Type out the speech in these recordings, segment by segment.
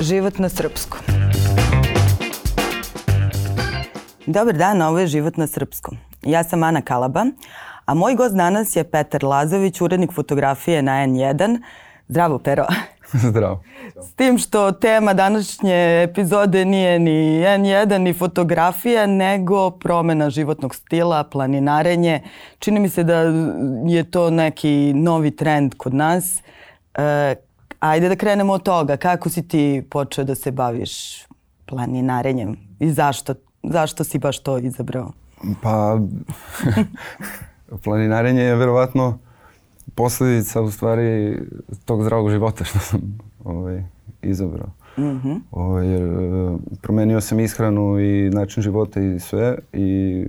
Život na srpskom. Dobar dan, ovo je Život na srpskom. Ja sam Ana Kalaba, a moj gost danas je Petar Lazović, urednik fotografije na N1. Zdravo, Pero. Zdravo. S tim što tema današnje epizode nije ni N1 ni fotografija, nego promena životnog stila, planinarenje. Čini mi se da je to neki novi trend kod nas. E, ajde da krenemo od toga. Kako si ti počeo da se baviš planinarenjem i zašto, zašto si baš to izabrao? Pa, planinarenje je verovatno posledica u stvari tog zdravog života što sam ovaj, izabrao. Mm -hmm. ovaj, jer, promenio sam ishranu i način života i sve i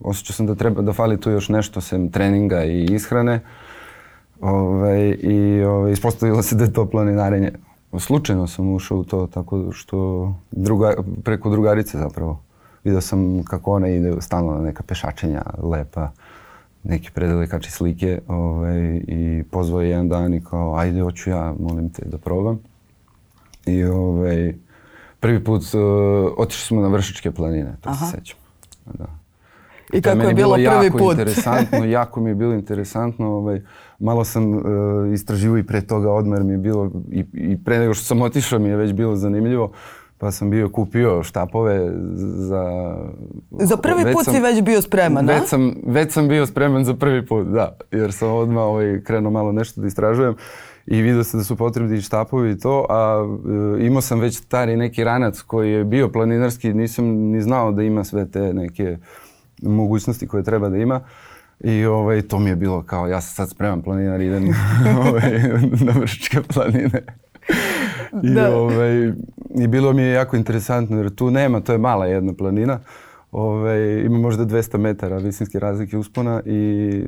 osjećao sam da treba da fali tu još nešto sem treninga i ishrane. Ovaj, I ovaj, ispostavilo se da je to planinarenje. Slučajno sam ušao u to tako što druga, preko drugarice zapravo. Video sam kako ona ide stalno na neka pešačenja lepa neke predelikače slike ovaj, i pozvao je jedan dan i kao ajde hoću ja, molim te da probam. I ovaj, prvi put uh, otišli smo na Vršičke planine, to Aha. se sećam. Da. I kako je, bilo, bilo prvi put? interesantno, jako mi je bilo interesantno. Ovaj, malo sam uh, istraživao i pre toga odmah mi je bilo, i, i pre nego što sam otišao mi je već bilo zanimljivo. Pa sam bio kupio štapove za... Za prvi već put sam, si već bio spreman, već sam, već sam bio spreman za prvi put, da. Jer sam odmah ovaj, krenuo malo nešto da istražujem i vidio se da su potrebni štapovi i to, a e, imao sam već stari neki ranac koji je bio planinarski, nisam ni znao da ima sve te neke mogućnosti koje treba da ima. I ovaj, to mi je bilo kao, ja sam sad spreman planinar, idem ovaj, na vršičke planine. I, da. ovaj, I bilo mi je jako interesantno jer tu nema, to je mala jedna planina. Ovaj, ima možda 200 metara visinske razlike uspona i,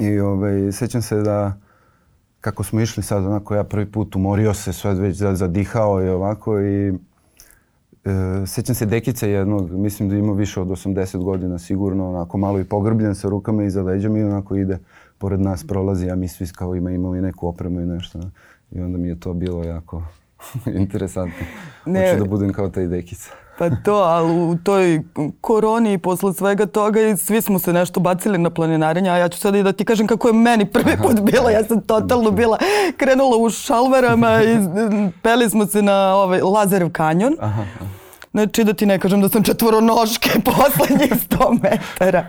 i ovaj, sećam se da kako smo išli sad, onako ja prvi put umorio se, sve već zadihao i ovako i e, sećam se dekice jednog, mislim da ima više od 80 godina sigurno, onako malo i pogrbljen sa rukama iza leđa i onako ide pored nas prolazi, a mi svi kao ima, imamo i neku opremu i nešto. Ne? I onda mi je to bilo jako interesantno. Ne, Hoću da budem kao taj dekica. Pa to, ali u toj koroni i posle svega toga i svi smo se nešto bacili na planinarenje, a ja ću sada i da ti kažem kako je meni prvi put bilo. Ja sam totalno bila krenula u šalvarama i peli smo se na ovaj Lazarev kanjon. Aha, aha. Znači da ti ne kažem da sam četvoronoške poslednjih 100 metara.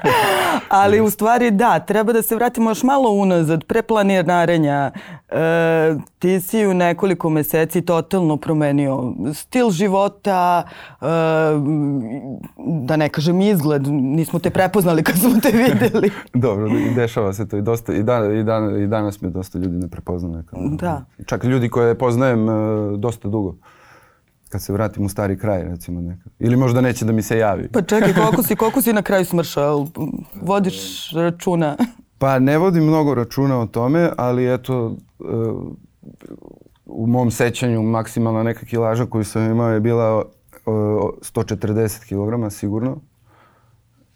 Ali u stvari da, treba da se vratimo još malo unazad, pre planinarenja. E, ti si u nekoliko meseci totalno promenio stil života, e, da ne kažem izgled, nismo te prepoznali kad smo te videli. Dobro, dešava se to i dosta, i, dan, i, dan, i danas me dosta ljudi ne prepoznaju. Da. Čak ljudi koje poznajem e, dosta dugo kad se vratim u stari kraj recimo nekad. Ili možda neće da mi se javi. Pa čekaj, koliko si, koliko si na kraju smršao? Vodiš računa? Pa ne vodim mnogo računa o tome, ali eto uh, u mom sećanju maksimalna neka kilaža koju sam imao je bila uh, 140 kg sigurno.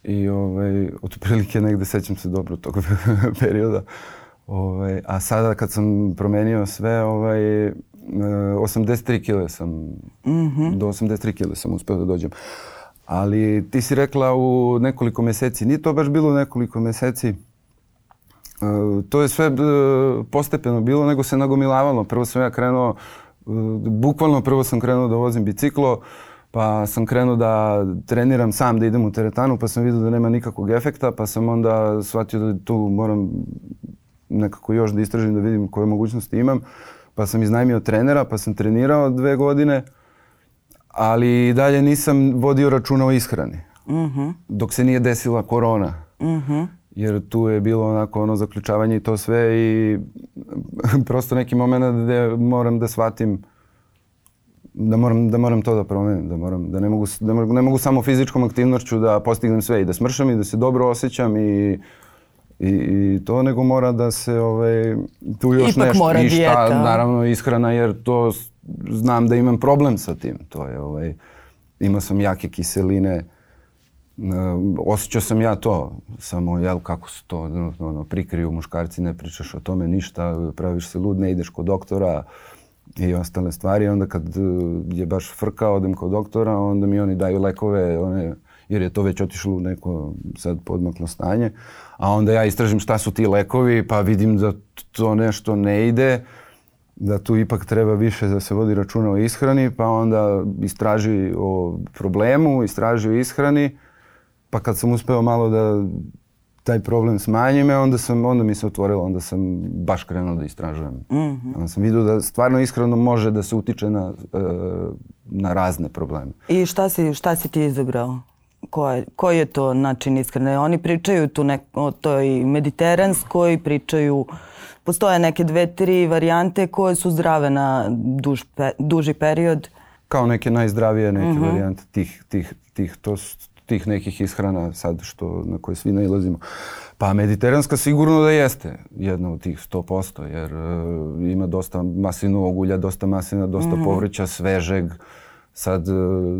I ovaj, otprilike negde sećam se dobro tog perioda. Ovaj, a sada kad sam promenio sve, ovaj, 83 kg sam, mm -hmm. do 83 kg sam uspeo da dođem. Ali ti si rekla u nekoliko meseci, nije to baš bilo nekoliko meseci, Uh, to je sve uh, postepeno bilo, nego se nagomilavalo. Prvo sam ja krenuo, uh, bukvalno prvo sam krenuo da vozim biciklo, pa sam krenuo da treniram sam, da idem u teretanu, pa sam vidio da nema nikakvog efekta, pa sam onda shvatio da tu moram nekako još da istražim, da vidim koje mogućnosti imam pa sam iznajmio trenera, pa sam trenirao dve godine, ali dalje nisam vodio računa o ishrani. Uh mhm. -huh. Dok se nije desila korona. Uh mhm. -huh. Jer tu je bilo onako ono zaključavanje i to sve i prosto neki moment gde moram da shvatim da moram, da moram to da promenim, da, moram, da, ne mogu, da ne mogu samo fizičkom aktivnošću da postignem sve i da smršam i da se dobro osjećam i i, i to, nego mora da se ovaj, tu još Ipak nešto. Mora I šta, dijeta. naravno, ishrana, jer to znam da imam problem sa tim. To je, ovaj, imao sam jake kiseline, osjećao sam ja to, samo jel kako se to ono, prikriju muškarci, ne pričaš o tome ništa, praviš se lud, ne ideš kod doktora, i ostale stvari. Onda kad e, je baš frka, odem kod doktora, onda mi oni daju lekove, one, jer je to već otišlo u neko sad podmaklo stanje. A onda ja istražim šta su ti lekovi, pa vidim da to nešto ne ide, da tu ipak treba više da se vodi računa o ishrani, pa onda istraži o problemu, istraži o ishrani, pa kad sam uspeo malo da taj problem smanji me, onda, sam, onda mi se otvorilo, onda sam baš krenuo da istražujem. Mm -hmm. Onda sam vidio da stvarno ishrano može da se utiče na, e, na razne probleme. I šta si, šta si ti izabrao? Ko je, koji je to način ishrane? Oni pričaju tu nek, o toj mediteranskoj, pričaju, postoje neke dve, tri varijante koje su zdrave na duž, pe, duži period. Kao neke najzdravije neke mm -hmm. varijante tih, tih, tih, to, tih nekih ishrana sad što, na koje svi nailazimo. Pa mediteranska sigurno da jeste jedna od tih 100%, jer uh, ima dosta maslinovog ulja, dosta maslina, dosta mm -hmm. povrća, svežeg. Sad uh,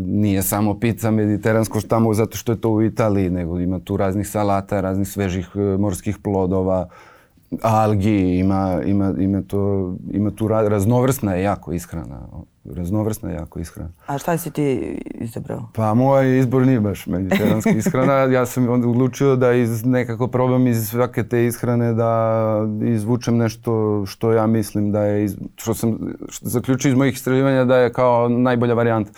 nije samo pizza mediteransko tamo zato što je to u Italiji, nego ima tu raznih salata, raznih svežih uh, morskih plodova, algi, ima, ima, ima, to, ima tu raznovrsna je jako ishrana raznovrsna jako ishrana. A šta si ti izabrao? Pa moj izbor nije baš mediteranska ishrana. ja sam onda odlučio da iz nekako probam iz svake te ishrane da izvučem nešto što ja mislim da je, iz, što sam što zaključio iz mojih istraživanja da je kao najbolja varijanta.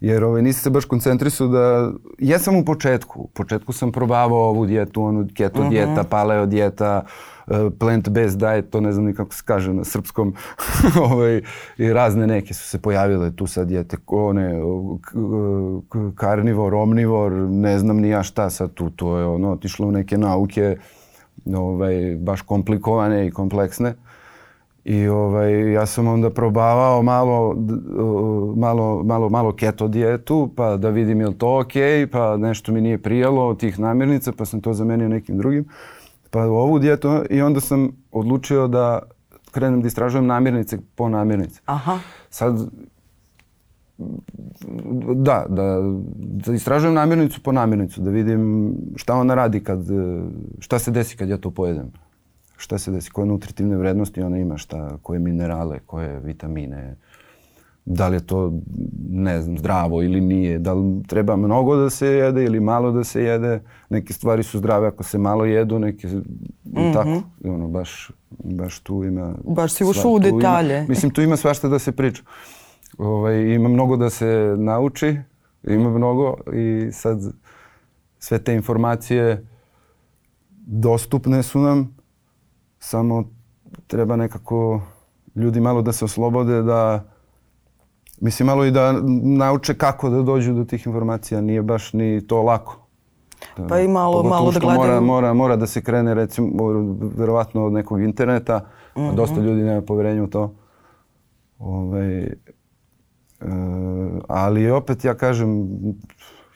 Jer ovaj, nisi se baš koncentrisao da... Ja sam u početku. U početku sam probavao ovu dijetu, onu keto uh -huh. dijeta, paleo dijeta, Eh, plant-based diet, to ne znam ni kako se kaže na srpskom, ovaj, i razne neke su se pojavile tu sad dijete, one, karnivor, omnivor, ne znam ni ja šta sad tu, to je ono, otišlo u neke nauke, ovaj, baš komplikovane i kompleksne. I ovaj, ja sam onda probavao malo, malo, malo, malo keto dijetu, pa da vidim je li to ok, pa nešto mi nije prijalo od tih namirnica, pa sam to zamenio nekim drugim pa ovu dijetu i onda sam odlučio da krenem da istražujem namirnice po namirnice. Aha. Sad, da, da, da istražujem namirnicu po namirnicu, da vidim šta ona radi kad, šta se desi kad ja to pojedem. Šta se desi, koje nutritivne vrednosti ona ima, šta, koje minerale, koje vitamine, da li je to, ne znam, zdravo ili nije, da li treba mnogo da se jede ili malo da se jede. Neke stvari su zdrave ako se malo jedu, neke mm -hmm. tako. Ono, baš, baš tu ima... Baš si ušao u detalje. Ima, mislim, tu ima svašta da se priča. Ovaj, ima mnogo da se nauči, ima mnogo i sad sve te informacije dostupne su nam, samo treba nekako ljudi malo da se oslobode da Mislim, malo i da nauče kako da dođu do tih informacija. Nije baš ni to lako. Da, pa i malo, malo da gledaju. Mora, mora, mora da se krene, recimo, verovatno od nekog interneta. Mm -hmm. Dosta ljudi nema poverenja u to. Ove, ovaj, e, ali opet ja kažem,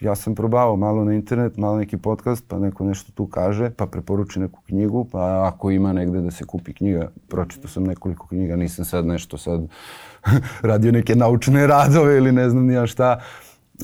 ja sam probao malo na internet, malo neki podcast, pa neko nešto tu kaže, pa preporuči neku knjigu, pa ako ima negde da se kupi knjiga, pročito sam nekoliko knjiga, nisam sad nešto sad radio neke naučne radove ili ne znam nija šta,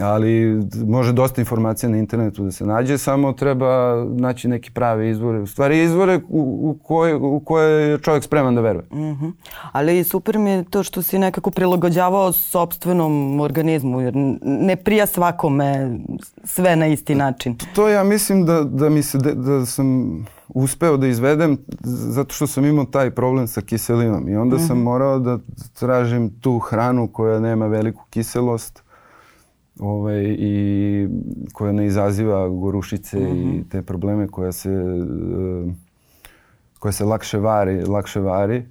ali može dosta informacija na internetu da se nađe, samo treba naći neki pravi izvore. U stvari izvore u, u, koje, u koje je čovjek spreman da veruje. Mm -hmm. Ali super mi je to što si nekako prilagođavao sobstvenom organizmu, jer ne prija svakome sve na isti način. To, to ja mislim da, da mi se, da, da sam uspeo da izvedem zato što sam imao taj problem sa kiselinom i onda mm -hmm. sam mhm. morao da tražim tu hranu koja nema veliku kiselost ovaj, i koja ne izaziva gorušice mm -hmm. i mhm. te probleme koja se, uh, koja se lakše vari, lakše vari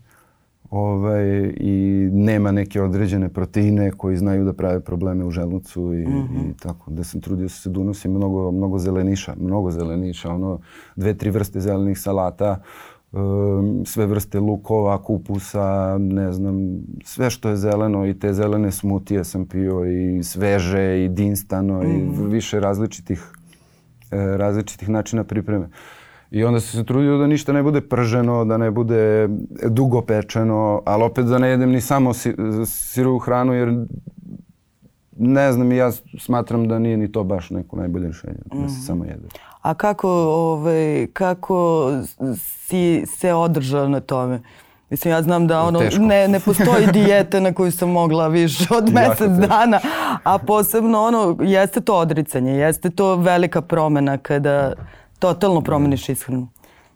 ovaj, i nema neke određene proteine koji znaju da prave probleme u želucu i, mm -hmm. i tako. Da sam trudio se da unosim mnogo, mnogo zeleniša, mnogo zeleniša, ono dve, tri vrste zelenih salata, sve vrste lukova, kupusa, ne znam, sve što je zeleno i te zelene smutije sam pio i sveže i dinstano mm i mhm. više različitih, e, različitih načina pripreme. I onda se trudio da ništa ne bude prženo, da ne bude dugo pečeno, ali opet da ne jedem ni samo si, sirovu hranu jer ne znam, ja smatram da nije ni to baš neko najbolje rješenje, mm. da se mhm. samo jede. A kako, ovaj, kako si se održao na tome? Mislim, ja znam da ono, Teško. ne, ne postoji dijete na koju sam mogla više od teško. dana, a posebno ono, jeste to odricanje, jeste to velika promena kada totalno promeniš ishranu.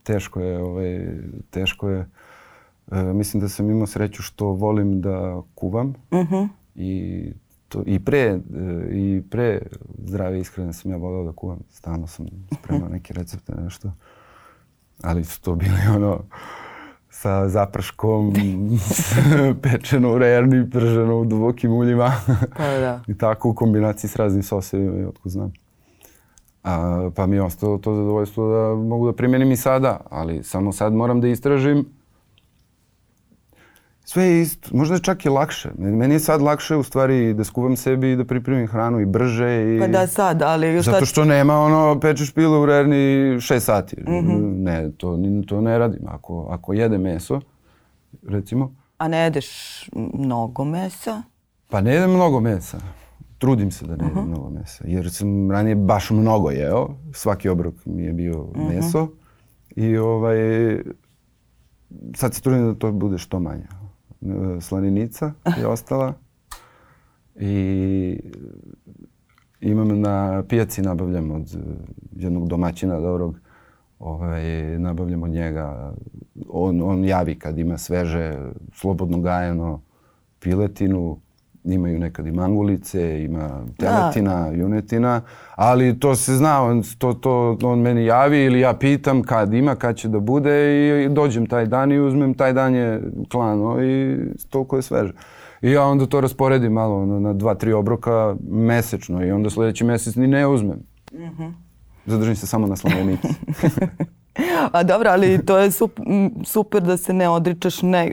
Teško je, ovaj, teško je. E, mislim da sam imao sreću što volim da kuvam. I, to, i, pre, e, I pre zdrave ishrane sam ja voleo da kuvam. Stalno sam spremao neke recepte, nešto. Ali su to bili ono sa zaprškom, pečeno u rerni, prženo u dubokim uljima. Pa da. I tako u kombinaciji s raznim sosevima i otko znam. A, pa mi je ostalo to zadovoljstvo da mogu da primenim i sada, ali samo sad moram da istražim. Sve je isto, možda je čak i lakše. Meni je sad lakše u stvari da skuvam sebi i da pripremim hranu i brže. I... Pa da sad, ali šta... Zato što nema ono pečeš pilu u rerni šest sati. Ne, to, to ne radim. Ako, ako jede meso, recimo, A ne jedeš mnogo mesa? Pa ne jedem mnogo mesa. Trudim se da ne jedem mnogo mesa. Jer sam ranije baš mnogo jeo. Svaki obrok mi je bio meso. I ovaj, sad se trudim da to bude što manje. E, Slaninica je ostala. I imam na pijaci nabavljam od e, jednog domaćina dobrog. Ovaj, nabavljam od njega. On, on javi kad ima sveže, slobodno gajeno piletinu. Imaju nekad i mangulice, ima teletina, junetina, ali to se zna, on, to, to, on meni javi ili ja pitam kad ima, kad će da bude i, dođem taj dan i uzmem, taj dan je klano i toliko je sveže. I ja onda to rasporedim malo na, na dva, tri obroka mesečno i onda sledeći mesec ni ne uzmem. Zadržim se samo na slavenici. A dobro, ali to je sup, m, super da se ne odričeš ne,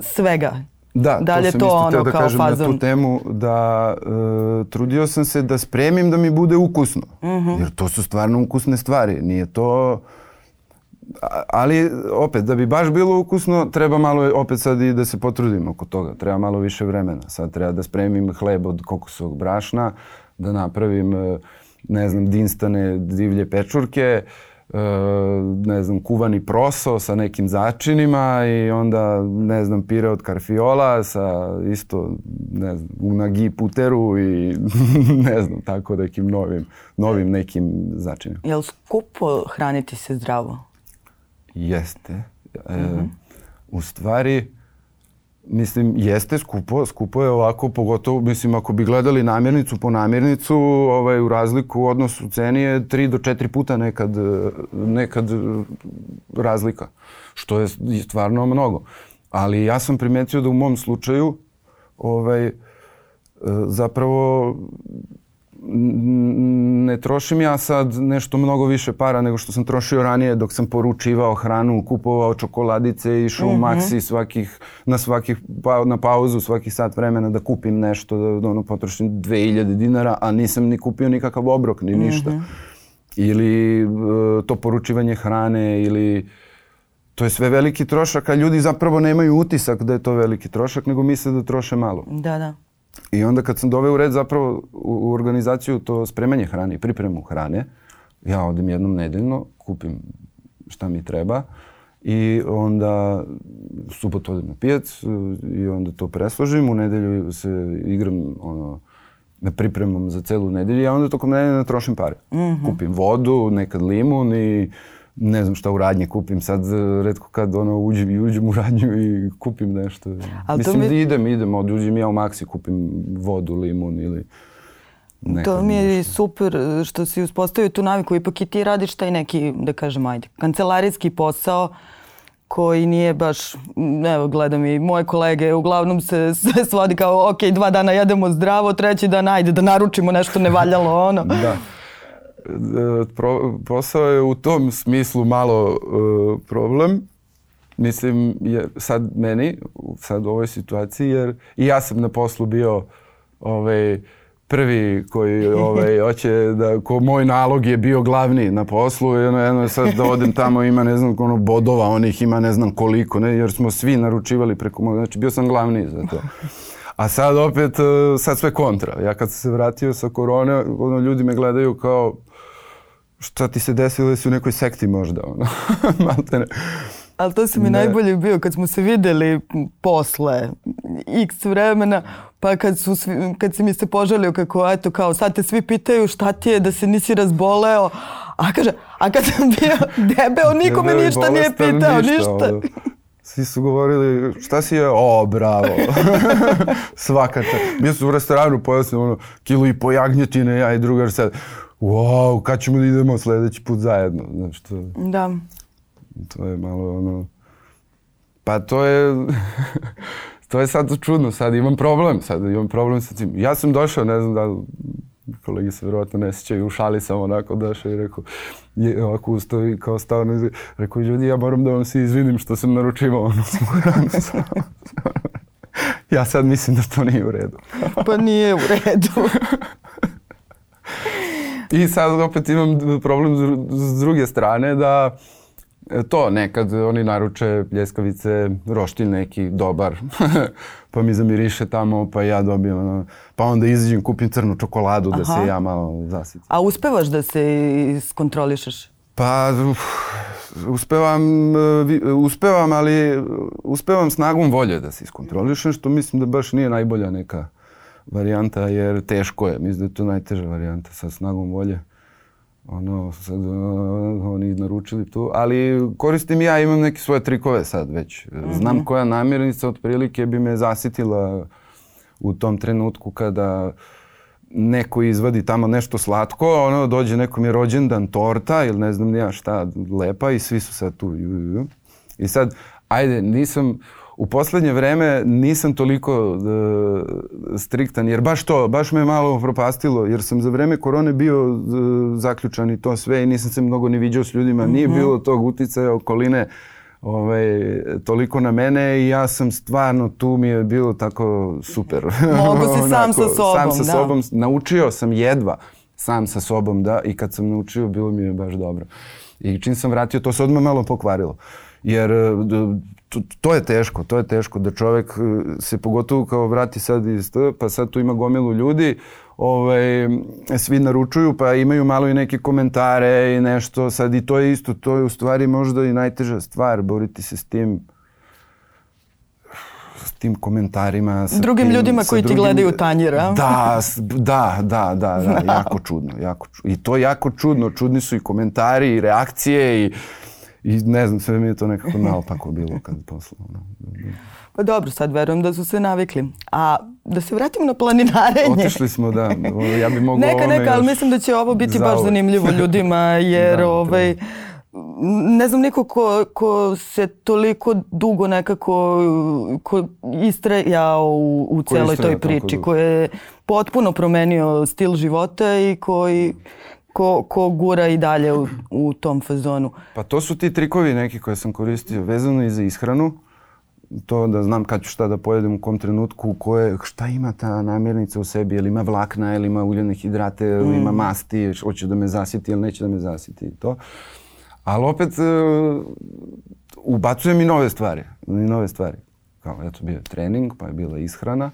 svega. Da, Da li je sam to isto ono da kažem na tu temu da e, trudio sam se da spremim da mi bude ukusno. Mhm. Jer to su stvarno ukusne stvari. Nije to... Ali opet, da bi baš bilo ukusno, treba malo opet sad i da se potrudim oko toga. Treba malo više vremena. Sad treba da spremim hleb od kokosovog brašna, da napravim, e, ne znam, dinstane divlje pečurke, e, ne znam, kuvani proso sa nekim začinima i onda, ne znam, pire od karfiola sa isto, ne znam, unagi puteru i ne znam, tako nekim novim, novim nekim začinima. Je li skupo hraniti se zdravo? Jeste. E, U stvari, mislim, jeste skupo. Skupo je ovako, pogotovo, mislim, ako bi gledali namirnicu po namirnicu, ovaj, u razliku u odnosu ceni je tri do četiri puta nekad, nekad e, razlika. Što je stvarno mnogo. Ali ja sam primetio da u mom slučaju ovaj, e, zapravo ne trošim ja sad nešto mnogo više para nego što sam trošio ranije dok sam poručivao hranu, kupovao čokoladice, išao u Maxi svakih, na, svakih, pa, na pauzu svakih sat vremena da kupim nešto, da, da ono, potrošim 2000 dinara, a nisam ni kupio nikakav obrok, ni ništa. Ili e, to poručivanje hrane, ili to je sve veliki trošak, a ljudi zapravo nemaju utisak da je to veliki trošak, nego misle da troše malo. Da, da. I onda kad sam doveo u red zapravo u, organizaciju to spremanje hrane i pripremu hrane, ja odem jednom nedeljno, kupim šta mi treba i onda u subotu odem na pijac uh, i onda to presložim, u nedelju se igram ono, da pripremam za celu nedelju, a onda tokom nedelje ne trošim pare. Kupim vodu, nekad limun i ne znam šta u radnji kupim. Sad uh, redko kad ono uđem i uđem u radnju i kupim nešto. To Mislim mi- da idem, idem, od uđem ja u Maxi, kupim vodu, limun ili nekad To mi je nešto. super e, što si uspostavio tu naviku. Ipak i ti radiš taj neki, da kažem, ajde, kancelarijski posao koji nije baš, evo gledam i moje kolege, uglavnom se sve svodi kao ok, dva dana jedemo zdravo, treći dan ajde da naručimo nešto nevaljalo ono. Da. Pro, posao je u tom smislu malo e, problem. Mislim, je sad meni, sad u ovoj situaciji, jer i ja sam na poslu bio ovaj, prvi koji ovaj, hoće da, ko moj nalog je bio glavni na poslu i ono, jedno je sad da odem tamo ima ne znam ono bodova, onih ima ne znam koliko, ne, jer smo svi naručivali preko moj, znači bio sam glavni za to. A sad opet, e, sad sve kontra. Ja kad sam se vratio sa korone, ono, ljudi me gledaju kao šta ti se desilo, jesi u nekoj sekti možda, ono, maltene. Ali to si mi Ne. najbolje bio kad smo se videli posle x vremena, pa kad, su svi, kad si mi se požalio kako, eto, kao sad te svi pitaju šta ti je, da se nisi razboleo. A kaže, a kad sam bio debeo, niko me Debeli, ništa nije pitao, ništa. ono. Svi su govorili, šta si je? O, bravo. Svaka. Bio su u restoranu, sam ono, kilo i po jagnjetine, ja i drugar sad. Wow, kad ćemo da idemo sledeći put zajedno? Znaš, to, Da. to je malo ono... Pa to je... to je sad čudno, sad imam problem, sad imam problem sa tim. Ja sam došao, ne znam da li kolegi se vjerovatno ne sjećaju, u šali sam onako došao i rekao, je, ovako ustao i kao stao izgled, rekao, ljudi, ja moram da vam se izvinim što sam naručivao ono Ja sad mislim da to nije u redu. Pa nije u redu. I sad opet imam problem s- druge strane da e, to nekad oni naruče pljeskavice, roštilj neki dobar, pa mi zamiriše tamo, pa ja dobijem, ono, pa onda izađem, kupim crnu čokoladu da Aha. se ja malo zasitim. A uspevaš da se iskontrolišeš? Pa uf, uspevam, e, uspevam, ali uspevam snagom volje da se iskontrolišem, što mislim da baš nije najbolja neka varijanta, jer teško je. Mislim da je to najteža varijanta sa snagom volje. Ono, sad, uh, oni naručili tu, ali koristim ja, imam neke svoje trikove sad već. Znam koja namirnica otprilike bi me zasitila u tom trenutku kada neko izvadi tamo nešto slatko, ono, dođe nekom je rođendan, torta ili ne znam ja šta, lepa i svi su sad tu. I sad, ajde, nisam, u poslednje vreme nisam toliko e, striktan, jer baš to, baš me malo propastilo, jer sam za vreme korone bio e, zaključan i to sve i nisam se mnogo ni viđao s ljudima, nije bilo tog uticaja okoline ovaj, toliko na mene i ja sam stvarno, tu mi je bilo tako super. Mogu si sam sa sobom, Sam sa da. sobom, naučio sam jedva sam sa sobom, da, i kad sam naučio, bilo mi je baš dobro. I čim sam vratio, to se odmah malo pokvarilo. Jer e, to, to je teško, to je teško da čovek e, se pogotovo kao vrati sad iz T, pa sad tu ima gomilu ljudi, ovaj, svi naručuju pa imaju malo i neke komentare i nešto, sad i to je isto, to je u stvari možda i najteža stvar, boriti se s tim s tim komentarima. Sa Drugim tim- ljudima koji ti drugim- gledaju u tanjir, a? Da, s- da, da, da, da, jako čudno, jako čudno. I to jako čudno, čudni su i komentari i reakcije i, i ne znam, sve mi je to nekako naopako bilo kad posle. ono. Pa dobro, sad verujem da su se navikli. A da se vratimo na planinarenje. Otišli smo, da, ja bi mogao Neka, neka, ali mislim da će ovo biti baš zanimljivo ljudima, jer Da, ovaj, ne znam niko ko, ko se toliko dugo nekako ko istrajao u, u celoj toj priči, koji je potpuno promenio stil života i koji ko, ko gura i dalje u, u tom fazonu. Pa to su ti trikovi neki koje sam koristio vezano i za ishranu. To da znam kad ću šta da pojedem u kom trenutku, koje, šta ima ta namirnica u sebi, jel ima vlakna, jel ima uljane hidrate, jel Mm. ima masti, hoće da me zasiti ili neće da me zasiti i to. Ali opet e, ubacujem i nove stvari, i nove stvari. Kao, eto, bio je trening, pa je bila ishrana,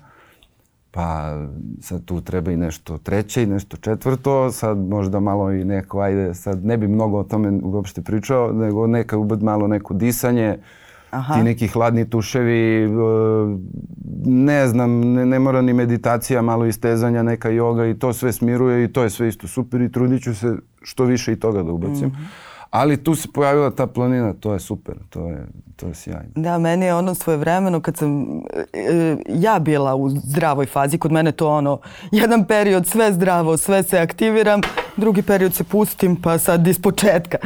pa sad tu treba i nešto treće i nešto četvrto, sad možda malo i neko, ajde, sad ne bi mnogo o tome uopšte pričao, nego neka ubed malo neko disanje, Aha. ti neki hladni tuševi, e, ne znam, ne, ne mora ni meditacija, malo istezanja, neka joga i to sve smiruje i to je sve isto super i trudit ću se što više i toga da ubacim. Ali tu se pojavila ta planina, to je super, to je, to je sjajno. Da, meni je ono svoje vremeno kad sam e, ja bila u zdravoj fazi, kod mene to ono, jedan period sve zdravo, sve se aktiviram, drugi period se pustim pa sad iz početka.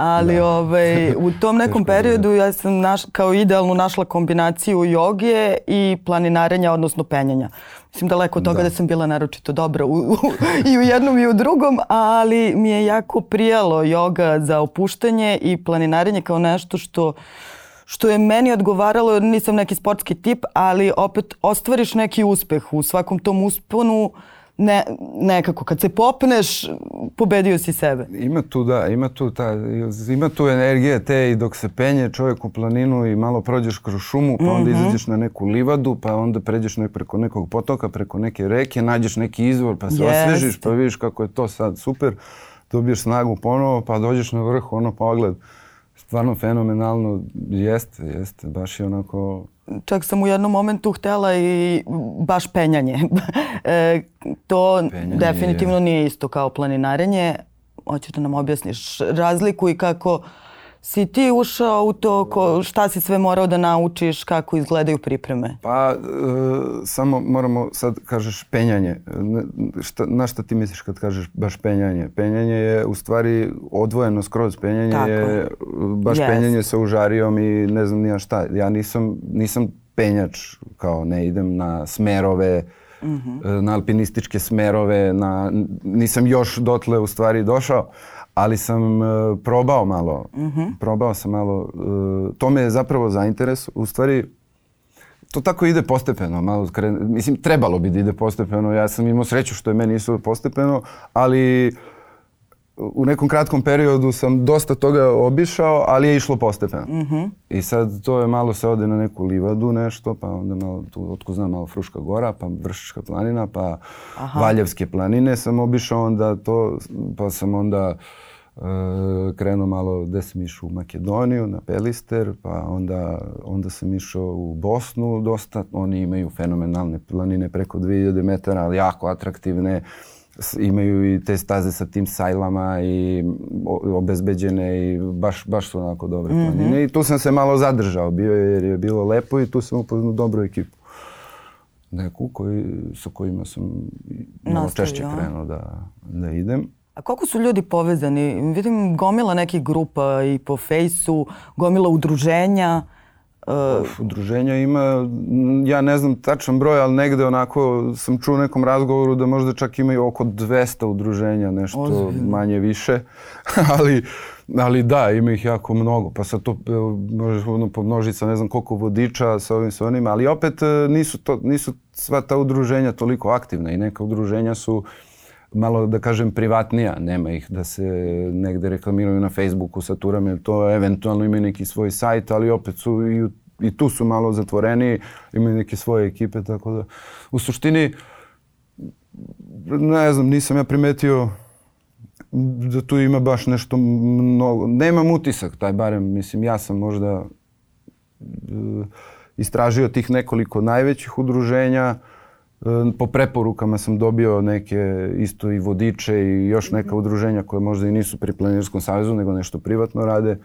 Ali ovaj, u tom nekom da. periodu ja sam naš, kao idealnu našla kombinaciju joge i planinarenja, odnosno penjanja. Mislim daleko od toga da, sam bila naročito dobra u, u, i u jednom i u drugom, ali mi je jako prijalo joga za opuštanje i planinarenje kao nešto što što je meni odgovaralo jer nisam neki sportski tip, ali opet ostvariš neki uspeh u svakom tom usponu ne, nekako kad se popneš pobedio si sebe. Ima tu, da, ima tu, ta, ima tu energije te i dok se penje čovjek u planinu i malo prođeš kroz šumu, pa onda izađeš na neku livadu, pa onda pređeš nek, preko nekog potoka, preko neke reke, nađeš neki izvor, pa se Jeste. osvežiš, pa vidiš kako je to sad super, dobiješ snagu ponovo, pa dođeš na vrh, ono pogled, stvarno fenomenalno. Jeste, jeste. Baš je onako... Čak sam u jednom momentu htela i baš penjanje. e, to penjanje definitivno je. nije isto kao planinarenje. Hoćeš da nam objasniš razliku i kako si ti ušao u to ko, šta si sve morao da naučiš, kako izgledaju pripreme? Pa, e, samo moramo sad kažeš penjanje. Šta, na šta ti misliš kad kažeš baš penjanje? Penjanje je u stvari odvojeno skroz. Penjanje Tako. je baš yes. penjanje sa užarijom i ne znam nija šta. Ja nisam, nisam penjač, kao ne idem na smerove, mm -hmm. na alpinističke smerove, na, nisam još dotle u stvari došao ali sam uh, probao malo. Mm -hmm. Probao sam malo. Uh, to me je zapravo zainteres. U stvari, to tako ide postepeno. Malo kren... Mislim, trebalo bi da ide postepeno. Ja sam imao sreću što je meni isto postepeno, ali u nekom kratkom periodu sam dosta toga obišao, ali je išlo postepeno. Mm -hmm. I sad to je malo se ode na neku livadu nešto, pa onda malo tu, otko znam, malo Fruška gora, pa Vršiška planina, pa Aha. Valjevske planine sam obišao, onda to, pa sam onda uh, krenuo malo gde sam išao u Makedoniju, na Pelister, pa onda, onda sam išao u Bosnu dosta. Oni imaju fenomenalne planine preko 2000 metara, ali jako atraktivne. Imaju i te staze sa tim sajlama i obezbeđene i baš, baš su onako dobre mm -hmm. planine. I tu sam se malo zadržao bio jer je bilo lepo i tu sam upoznao dobru ekipu. Neku koji, sa kojima sam malo Nastavio. češće krenuo da, da idem. A koliko su ljudi povezani? Vidim gomila nekih grupa i po fejsu, gomila udruženja. Uh, udruženja ima, ja ne znam tačan broj, ali negde onako sam čuo u nekom razgovoru da možda čak imaju oko 200 udruženja, nešto Ozbiljno. manje više. ali, ali da, ima ih jako mnogo. Pa sad to e, možeš ono pomnožiti sa ne znam koliko vodiča sa ovim sa onim, ali opet e, nisu, to, nisu sva ta udruženja toliko aktivna i neka udruženja su uh, malo da kažem privatnija, nema ih da se negde reklamiraju na Facebooku sa turama, to eventualno imaju neki svoj sajt, ali opet su i, i tu su malo zatvoreni, imaju neke svoje ekipe, tako da u suštini ne znam, nisam ja primetio da tu ima baš nešto mnogo. Nemam utisak taj barem, mislim, ja sam možda uh, istražio tih nekoliko najvećih udruženja, po preporukama sam dobio neke isto i vodiče i još neka mhm. udruženja koje možda i nisu pri Planinarskom savezu, nego nešto privatno rade.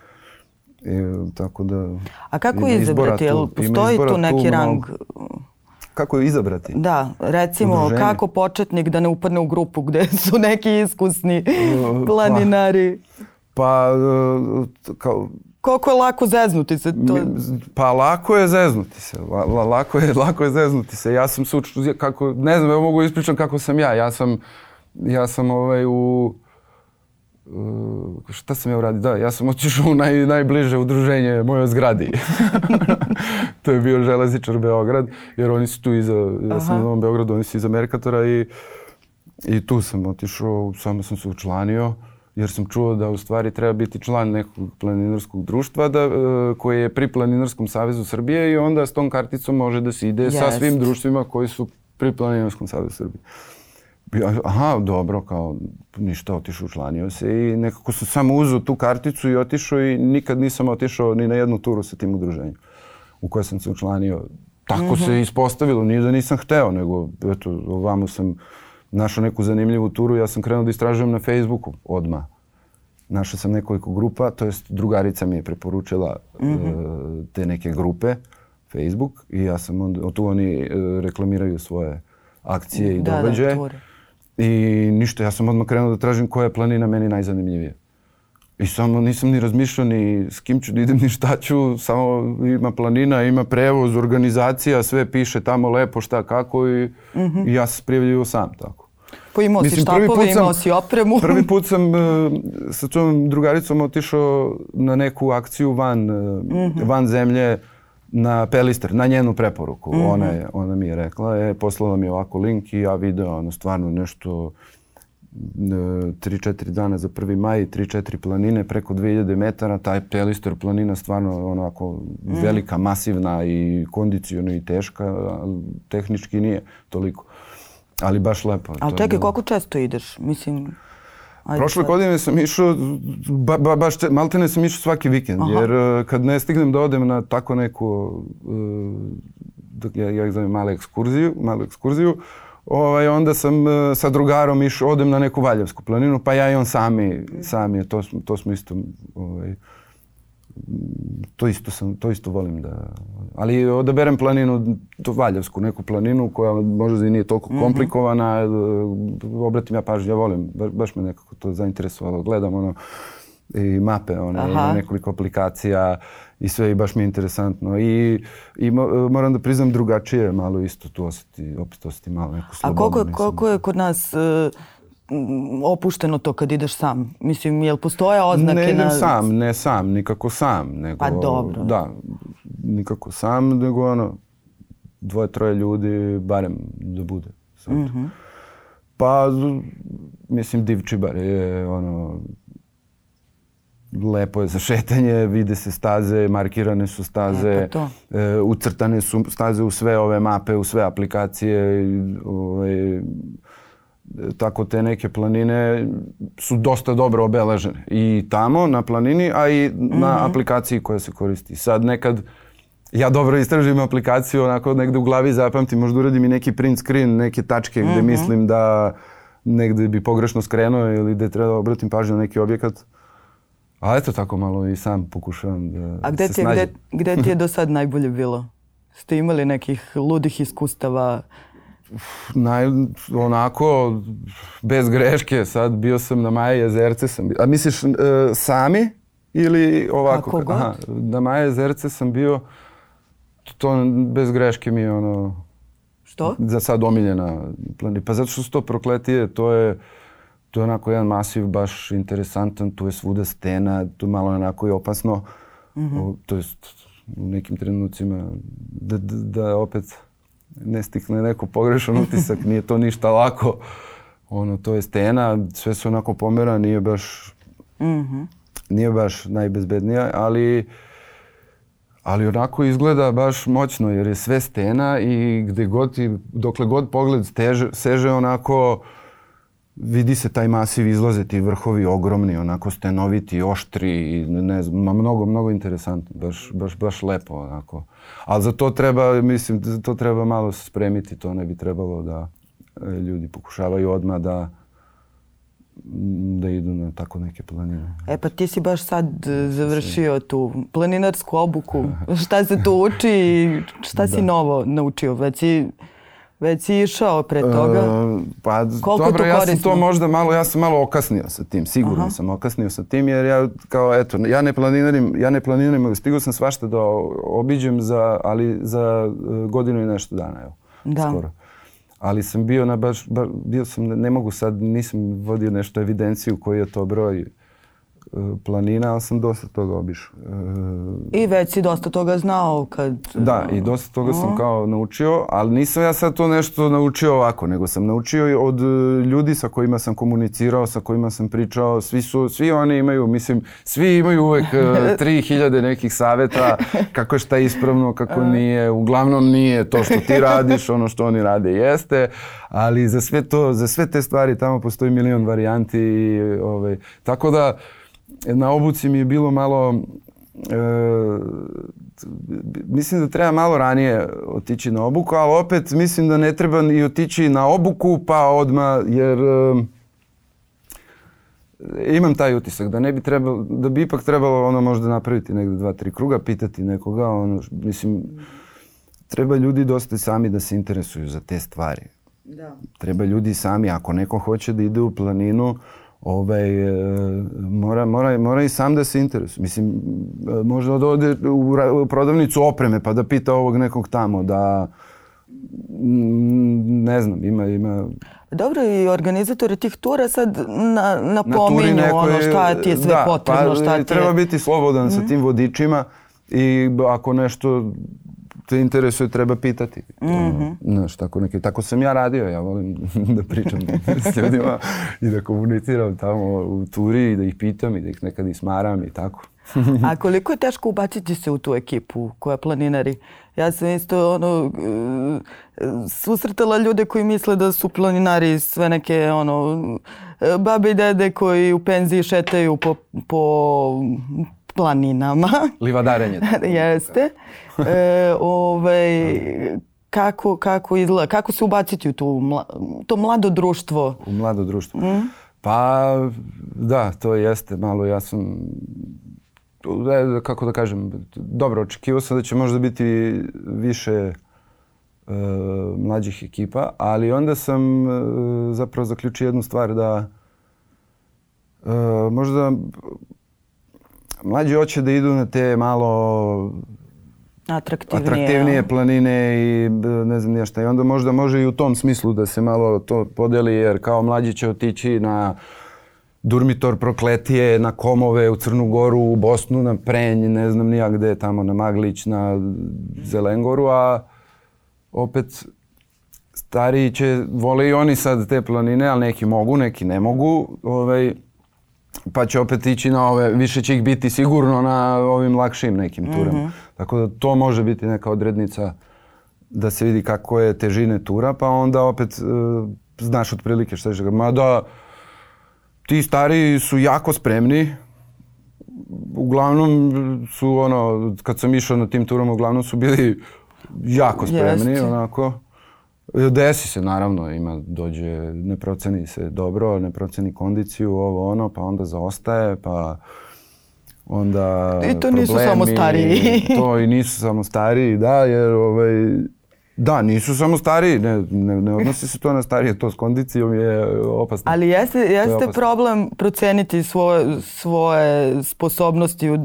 I, tako da... A kako je izabrati? Jel postoji tu neki tu rang? Kako je izabrati? Da, recimo Udruženje. kako početnik da ne upadne u grupu gde su neki iskusni pa, planinari? Pa, pa kao, koliko je lako zeznuti se? To... Pa lako je zeznuti se. La, la, lako, je, lako je zeznuti se. Ja sam se učio, kako, ne znam, evo mogu ispričam kako sam ja. Ja sam, ja sam ovaj u... Uh, šta sam ja uradio? Da, ja sam otišao u naj, najbliže udruženje mojoj zgradi. to je bio železničar Beograd, jer oni su tu iza, ja sam u Novom Beogradu, oni su iza Merkatora i, i tu sam otišao, samo sam se učlanio jer sam čuo da u stvari treba biti član nekog planinarskog društva da, e, koje je pri Planinarskom savezu Srbije i onda s tom karticom može da se ide yes. sa svim društvima koji su pri Planinarskom savezu Srbije. Aha, dobro, kao ništa, otišao, učlanio se i nekako sam samo uzeo tu karticu i otišao i nikad nisam otišao ni na jednu turu sa tim udruženjem u koje sam se učlanio. Tako mm -hmm. se ispostavilo, nije da nisam hteo, nego eto, ovamo sam našao neku zanimljivu turu, ja sam krenuo da istražujem na Facebooku odma. Našao sam nekoliko grupa, to jest drugarica mi je preporučila mm -hmm. uh, te neke grupe, Facebook, i ja sam onda, tu oni uh, reklamiraju svoje akcije i da, da događaje. Da, I ništa, ja sam odmah krenuo da tražim koja je planina meni najzanimljivija. I samo nisam ni razmišljao ni s kim ću da idem, ni šta ću, samo ima planina, ima prevoz, organizacija, sve piše tamo lepo šta kako i, mm -hmm. i ja se prijavljaju sam tako. Pa imao si štapove, imao si opremu. Prvi put sam uh, sa tvojom drugaricom otišao na neku akciju van, uh, mm -hmm. van zemlje na Pelister, na njenu preporuku. Mm -hmm. ona, je, ona mi je rekla, je, poslala mi ovako link i ja video ono, stvarno nešto 3-4 dana za 1. maj, 3-4 planine preko 2000 metara, taj Pelister planina stvarno onako mm. velika, masivna i kondiciono i teška, tehnički nije toliko. Ali baš lepo. Ali čekaj, koliko često ideš? Mislim... Ajde Prošle sad. godine sam išao, ba, ba, baš če- maltene sam išao svaki vikend, Aha. jer e, kad ne stignem da odem na tako neku, dok ja, ja ih zovem malu ekskurziju, malu ekskurziju, ovaj, onda sam e, sa drugarom išao, odem na neku Valjevsku planinu, pa ja i on sami, sami, to, to smo isto, ovaj, to isto sam, to isto volim da, ali odaberem planinu, to Valjevsku, neku planinu koja možda i nije toliko Mhm. komplikovana, e, obratim ja pažnju, ja volim, ba- baš me nekako to zainteresovalo, gledam ono i mape, one, ima nekoliko aplikacija i sve i baš mi je interesantno i, i mo- moram da priznam drugačije malo isto tu osjeti, opet osjeti malo neku A slobodu. koliko, mislim. koliko je kod nas e, m, opušteno to kad ideš sam? Mislim, jel postoje oznake ne idem na... sam, ne sam, nikako sam, nego... Pa dobro. Da, nikako sam, nego ono, dvoje, troje ljudi, barem da bude. Sad. Mhm. Pa, z- mislim, Divčibar je ono, lepo je za šetanje, vide se staze, markirane su staze, E, pa e, ucrtane su staze u sve ove mape, u sve aplikacije, ovaj, tako te neke planine su dosta dobro obeležene. I tamo na planini, a i na aplikaciji koja se koristi. Sad nekad ja dobro istražim aplikaciju, onako negde u glavi zapamtim, možda uradim i neki print screen, neke tačke gde mislim da negde bi pogrešno skrenuo ili da treba da obratim pažnju na neki objekat. A eto tako malo i sam pokušavam da A gde se ti, snađem. gde, gde ti je do sad najbolje bilo? Ste imali nekih ludih iskustava? Naj, onako, bez greške, sad bio sam na Maje jezerce. Sam, bio- a misliš e, sami ili ovako? Kako god. Aha, na Maje jezerce sam bio, to bez greške mi je ono, Što? za sad omiljena planina. Pa zato što su to prokletije, to je, to je onako jedan masiv baš interesantan, tu je svuda stena, tu je malo onako i opasno. O, to jest u nekim trenucima da, da, da opet ne stikne neko pogrešan utisak, nije to ništa lako. Ono, to je stena, sve se onako pomera, nije baš Mhm. nije baš najbezbednija, ali ali onako izgleda baš moćno jer je sve stena i gde god ti, dokle god pogled steže, seže onako vidi se taj masiv izlaze ti vrhovi ogromni, onako stenoviti, oštri i ne znam, ma mnogo, mnogo interesantno, baš, baš, baš lepo onako. Ali za to treba, mislim, za to treba malo se spremiti, to ne bi trebalo da e, ljudi pokušavaju odmah da da idu na tako neke planine. E pa ti si baš sad e, završio tu planinarsku obuku. Šta se tu uči i šta si novo naučio? Već si, već si išao pre toga? E, pa Koliko dobro, ja sam to možda malo, ja sam malo okasnio sa tim, sigurno Aha. sam okasnio sa tim jer ja kao eto, ja ne planinarim, ja ne planiram, ali stigao sam svašta da obiđem za, ali za e, godinu i nešto dana, evo, Da. skoro. Ali sam bio na baš, ba- bio sam, ne mogu sad, nisam vodio nešto evidenciju koji je to broj planina, ali sam dosta toga obišao. E, I već si dosta toga znao kad... da, i dosta toga sam kao naučio, ali nisam ja sad to nešto naučio ovako, nego sam naučio i od e, ljudi sa kojima sam komunicirao, sa kojima sam pričao, svi su, svi oni imaju, mislim, svi imaju uvek e, 3000 nekih saveta kako je šta ispravno, kako nije, uglavnom nije to što ti radiš, ono što oni rade jeste, ali za sve to, za sve te stvari tamo postoji milion varijanti i ovaj, tako da na obuci mi je bilo malo e, mislim da treba malo ranije otići na obuku, ali opet mislim da ne treba ni otići na obuku pa odmah, jer e, imam taj utisak da ne bi trebalo, da bi ipak trebalo ono možda napraviti negdje dva, tri kruga, pitati nekoga, ono, mislim, treba ljudi dosta sami da se interesuju za te stvari. Da. Treba ljudi sami, ako neko hoće da ide u planinu, ovaj, e, mora, mora, mora i sam da se interesuje. Mislim, e, može da ode u, u prodavnicu opreme pa da pita ovog nekog tamo, da mm, ne znam, ima, ima Dobro, i organizatori tih tura sad na, na napominju neko ono šta ti je sve da, potrebno, pa, šta ti treba je... Mhm. biti slobodan sa tim vodičima i ako nešto te interesuje, treba pitati. Mm -hmm. Znaš, tako, neke, tako sam ja radio, ja volim da pričam s ljudima i da komuniciram tamo u turi i da ih pitam i da ih nekad ismaram i tako. A koliko je teško ubaciti se u tu ekipu koja planinari? Ja sam isto ono, e, susretala ljude koji misle da su planinari sve neke ono, babe i dede koji u penziji šetaju po, po planinama. Livadarenje. Jeste. E, ovaj, kako, kako izgleda, kako se ubaciti u tu, to mlado društvo? U mlado društvo. Mm. Pa da, to jeste malo, ja sam kako da kažem, dobro, očekivao sam da će možda biti više e, mlađih ekipa, ali onda sam e, zapravo zaključio jednu stvar da e, možda mlađi hoće da idu na te malo atraktivnije, atraktivnije planine i ne znam nije šta. I onda možda može i u tom smislu da se malo to podeli jer kao mlađi će otići na Durmitor prokletije, na Komove, u Crnu Goru, u Bosnu, na Prenj, ne znam nija gde, tamo na Maglić, na Zelengoru, a opet stariji će, vole i oni sad te planine, ali neki mogu, neki ne mogu, ovaj, pa će opet ići na ove, više će ih biti sigurno na ovim lakšim nekim turama. Mm -hmm. Tako da to može biti neka odrednica da se vidi kako je težine tura, pa onda opet uh, znaš otprilike šta je. Mada, ti stari su jako spremni. Uglavnom su ono, kad sam išao na tim turama, uglavnom su bili jako spremni, Jeste. onako. Desi se naravno, ima, dođe, ne proceni se dobro, ne proceni kondiciju, ovo ono, pa onda zaostaje, pa onda I to nisu samo stariji. to i nisu samo stariji, da, jer ovaj, Da, nisu samo stariji, ne, ne, ne odnosi se to na starije, to s kondicijom je opasno. Ali jeste, jeste problem proceniti svoje, svoje sposobnosti u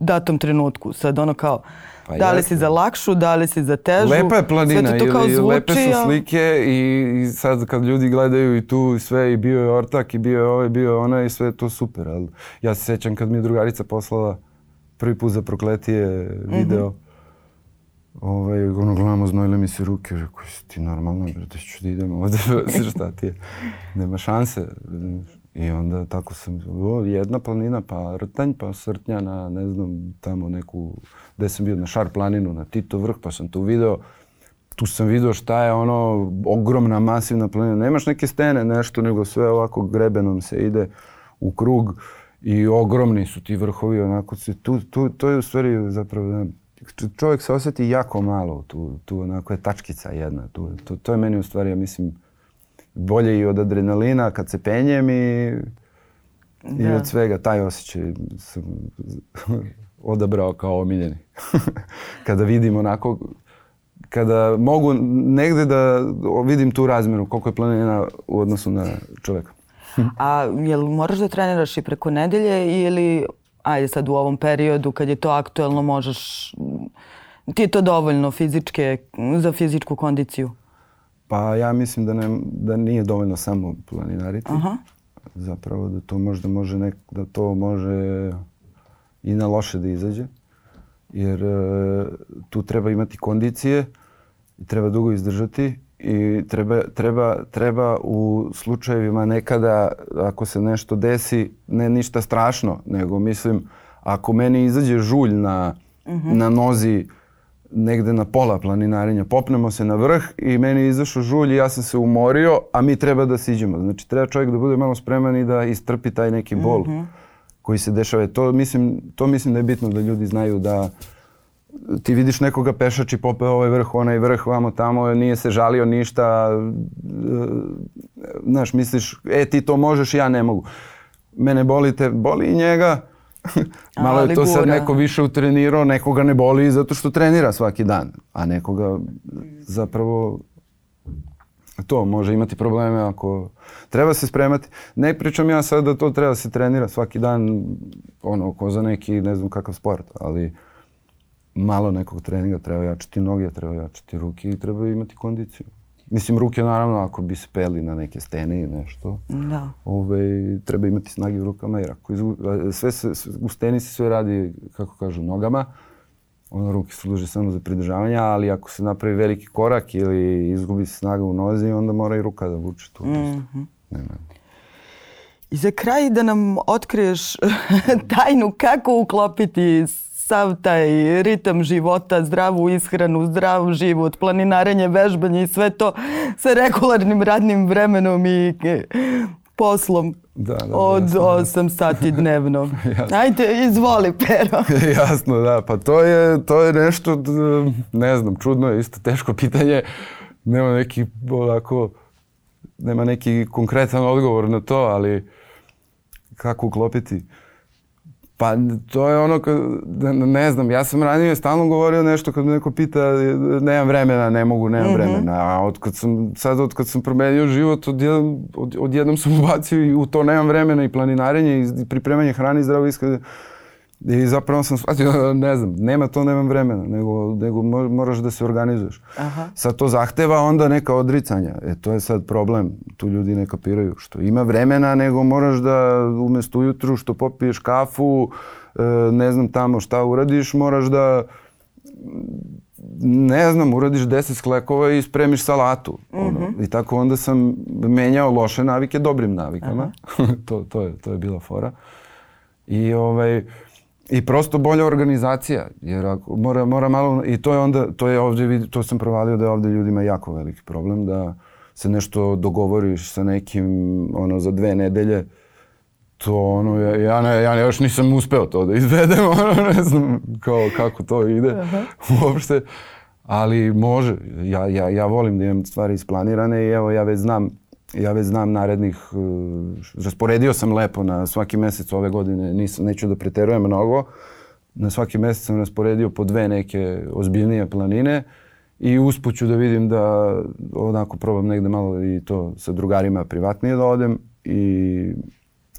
datom trenutku. Sad ono kao, pa da li si za lakšu, da li si za težu. Lepa je planina to kao zvuči, lepe su slike i, i sad kad ljudi gledaju i tu sve i bio je ortak i bio je ovaj, bio je ona i sve je to super. Ali ja se sećam kad mi je drugarica poslala prvi put za prokletije video. Mm -hmm Ovaj, ono, gledamo, znojile mi se ruke, rekao, si ti normalno, brate, ću da idem ovde, šta ti je, nema šanse. I onda tako sam, o, jedna planina, pa Rtanj, pa Srtnja na, ne znam, tamo neku, gde sam bio na Šar planinu, na Tito vrh, pa sam tu video, tu sam video šta je ono, ogromna, masivna planina. Nemaš neke stene, nešto, nego sve ovako grebenom se ide u krug i ogromni su ti vrhovi, onako, tu, tu, to je u stvari zapravo, da, čovjek se osjeti jako malo, tu, tu onako je tačkica jedna. Tu, to, to je meni u stvari, ja mislim, bolje i od adrenalina kad se penjem i, da. i od svega. Taj osjećaj sam odabrao kao omiljeni. kada vidim onako, kada mogu negde da vidim tu razmeru koliko je planina u odnosu na čoveka. A jel moraš da treniraš i preko nedelje ili ajde sad u ovom periodu kad je to aktuelno možeš, ti je to dovoljno fizičke, za fizičku kondiciju? Pa ja mislim da, ne, da nije dovoljno samo planinariti. Aha. Zapravo da to možda može nek, da to može i na loše da izađe. Jer e, tu treba imati kondicije i treba dugo izdržati i treba, treba, treba u slučajevima nekada ako se nešto desi, ne ništa strašno, nego mislim ako meni izađe žulj na, uh mhm. -huh. na nozi negde na pola planinarenja, popnemo se na vrh i meni je izašao žulj i ja sam se umorio, a mi treba da siđemo. Znači treba čovjek da bude malo spreman i da istrpi taj neki bol uh mhm. -huh. Koji se dešava. To mislim, to mislim da je bitno da ljudi znaju da ti vidiš nekoga pešači popeo ovaj vrh, onaj vrh, vamo tamo, nije se žalio ništa, znaš, misliš, e ti to možeš, ja ne mogu. Mene boli te, boli i njega, malo je to sad neko više utrenirao, nekoga ne boli zato što trenira svaki dan, a nekoga zapravo to može imati probleme ako treba se spremati. Ne pričam ja sad da to treba se trenira svaki dan, ono, ko za neki, ne znam kakav sport, ali malo nekog treninga, treba jačati noge, treba jačati ruke i treba imati kondiciju. Mislim, ruke naravno ako bi se peli na neke stene i nešto, da. ove, ovaj, treba imati snage u rukama jer ako izgu, sve se, u steni se sve radi, kako kažu, nogama, ono, ruke služe samo za pridržavanje, ali ako se napravi veliki korak ili izgubi se snaga u nozi, onda mora i ruka da vuče tu. Mm -hmm. Nema. I za kraj da nam otkriješ tajnu kako uklopiti sav taj ritam života, zdravu ishranu, zdrav život, planinarenje, vežbanje i sve to sa regularnim radnim vremenom i poslom da, da, od jasno, 8 da. sati dnevno. Ajde, izvoli, Pero. jasno, da. Pa to je, to je nešto, ne znam, čudno je isto teško pitanje. Nema neki, onako, nema neki konkretan odgovor na to, ali kako uklopiti? Pa to je ono, kad, ne znam, ja sam ranije stalno govorio nešto kad me neko pita nemam vremena, ne mogu, nemam mm -hmm. vremena. A od kad sam, sad od kad sam promenio život, odjednom, od, odjednom sam ubacio i u to nemam vremena i planinarenje i pripremanje hrane i zdravo ishrane I zapravo sam shvatio, ne znam, nema to, nemam vremena, nego, nego moraš da se organizuješ. Aha. Sad to zahteva onda neka odricanja. E to je sad problem, tu ljudi ne kapiraju. Što ima vremena, nego moraš da umesto ujutru što popiješ kafu, e, ne znam tamo šta uradiš, moraš da ne znam, uradiš 10 sklekova i spremiš salatu. Mm -hmm. ono. Mhm. I tako onda sam menjao loše navike dobrim navikama. to, to, je, to je bila fora. I ovaj, I prosto bolja organizacija, jer ako mora, mora malo, i to je onda, to je ovdje, to sam provalio da je ovdje ljudima jako veliki problem, da se nešto dogovoriš sa nekim, ono, za dve nedelje, to ono, ja, ja, ne, ja još nisam uspeo to da izvedem, ono, ne znam kao, kako to ide Aha. uopšte, ali može, ja, ja, ja volim da imam stvari isplanirane i evo ja već znam ja već znam narednih, uh, rasporedio sam lepo na svaki mesec ove godine, nisam, neću da preterujem mnogo, na svaki mesec sam rasporedio po dve neke ozbiljnije planine i uspuću da vidim da onako probam negde malo i to sa drugarima privatnije da odem i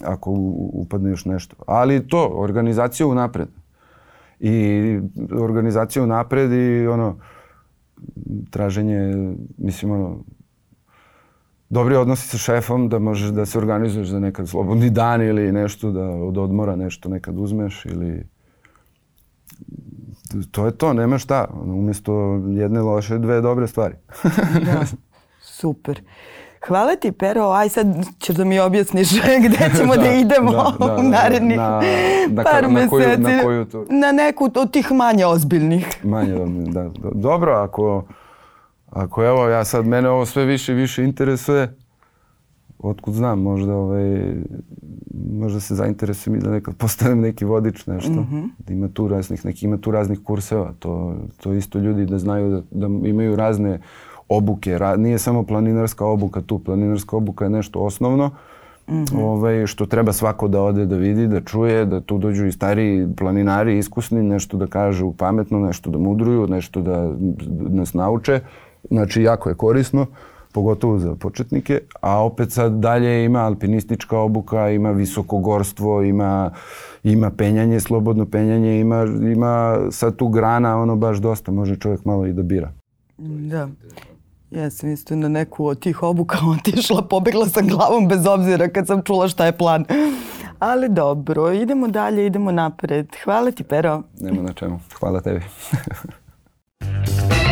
ako upadne još nešto. Ali to, organizacija unapred. I organizacija unapred i ono, traženje, mislim ono, dobri odnosi sa šefom, da možeš da se organizuješ za nekad slobodni dan ili nešto, da od odmora nešto nekad uzmeš ili... To je to, nema šta. Umjesto jedne loše, dve dobre stvari. da, super. Hvala ti, Pero. Aj sad ćeš da mi objasniš gde ćemo da, da idemo da, da, u narednih na, na, par na, meseci. Koju, na koju tu? Na neku od tih manje ozbiljnih. Manje ozbiljnih, da. Dobro, ako Ako evo, ja sad, mene ovo sve više i više interesuje, otkud znam, možda, ovaj, možda se zainteresujem i da nekad postavim neki vodič, nešto. Mm -hmm. Da ima tu raznih, neki ima tu raznih kurseva. To, to isto ljudi da znaju da, da imaju razne obuke. Ra, nije samo planinarska obuka tu. Planinarska obuka je nešto osnovno. Mm -hmm. ovaj, što treba svako da ode da vidi, da čuje, da tu dođu i stari planinari, iskusni, nešto da kažu pametno, nešto da mudruju, nešto da nas nauče. Znači, jako je korisno, pogotovo za početnike, a opet sad dalje ima alpinistička obuka, ima visokogorstvo, ima, ima penjanje, slobodno penjanje, ima, ima sad tu grana, ono baš dosta, može čovjek malo i da bira. Da. Ja sam isto na neku od tih obuka otišla, pobegla sam glavom bez obzira kad sam čula šta je plan. Ali dobro, idemo dalje, idemo napred. Hvala ti, Pero. Nema na čemu. Hvala tebi.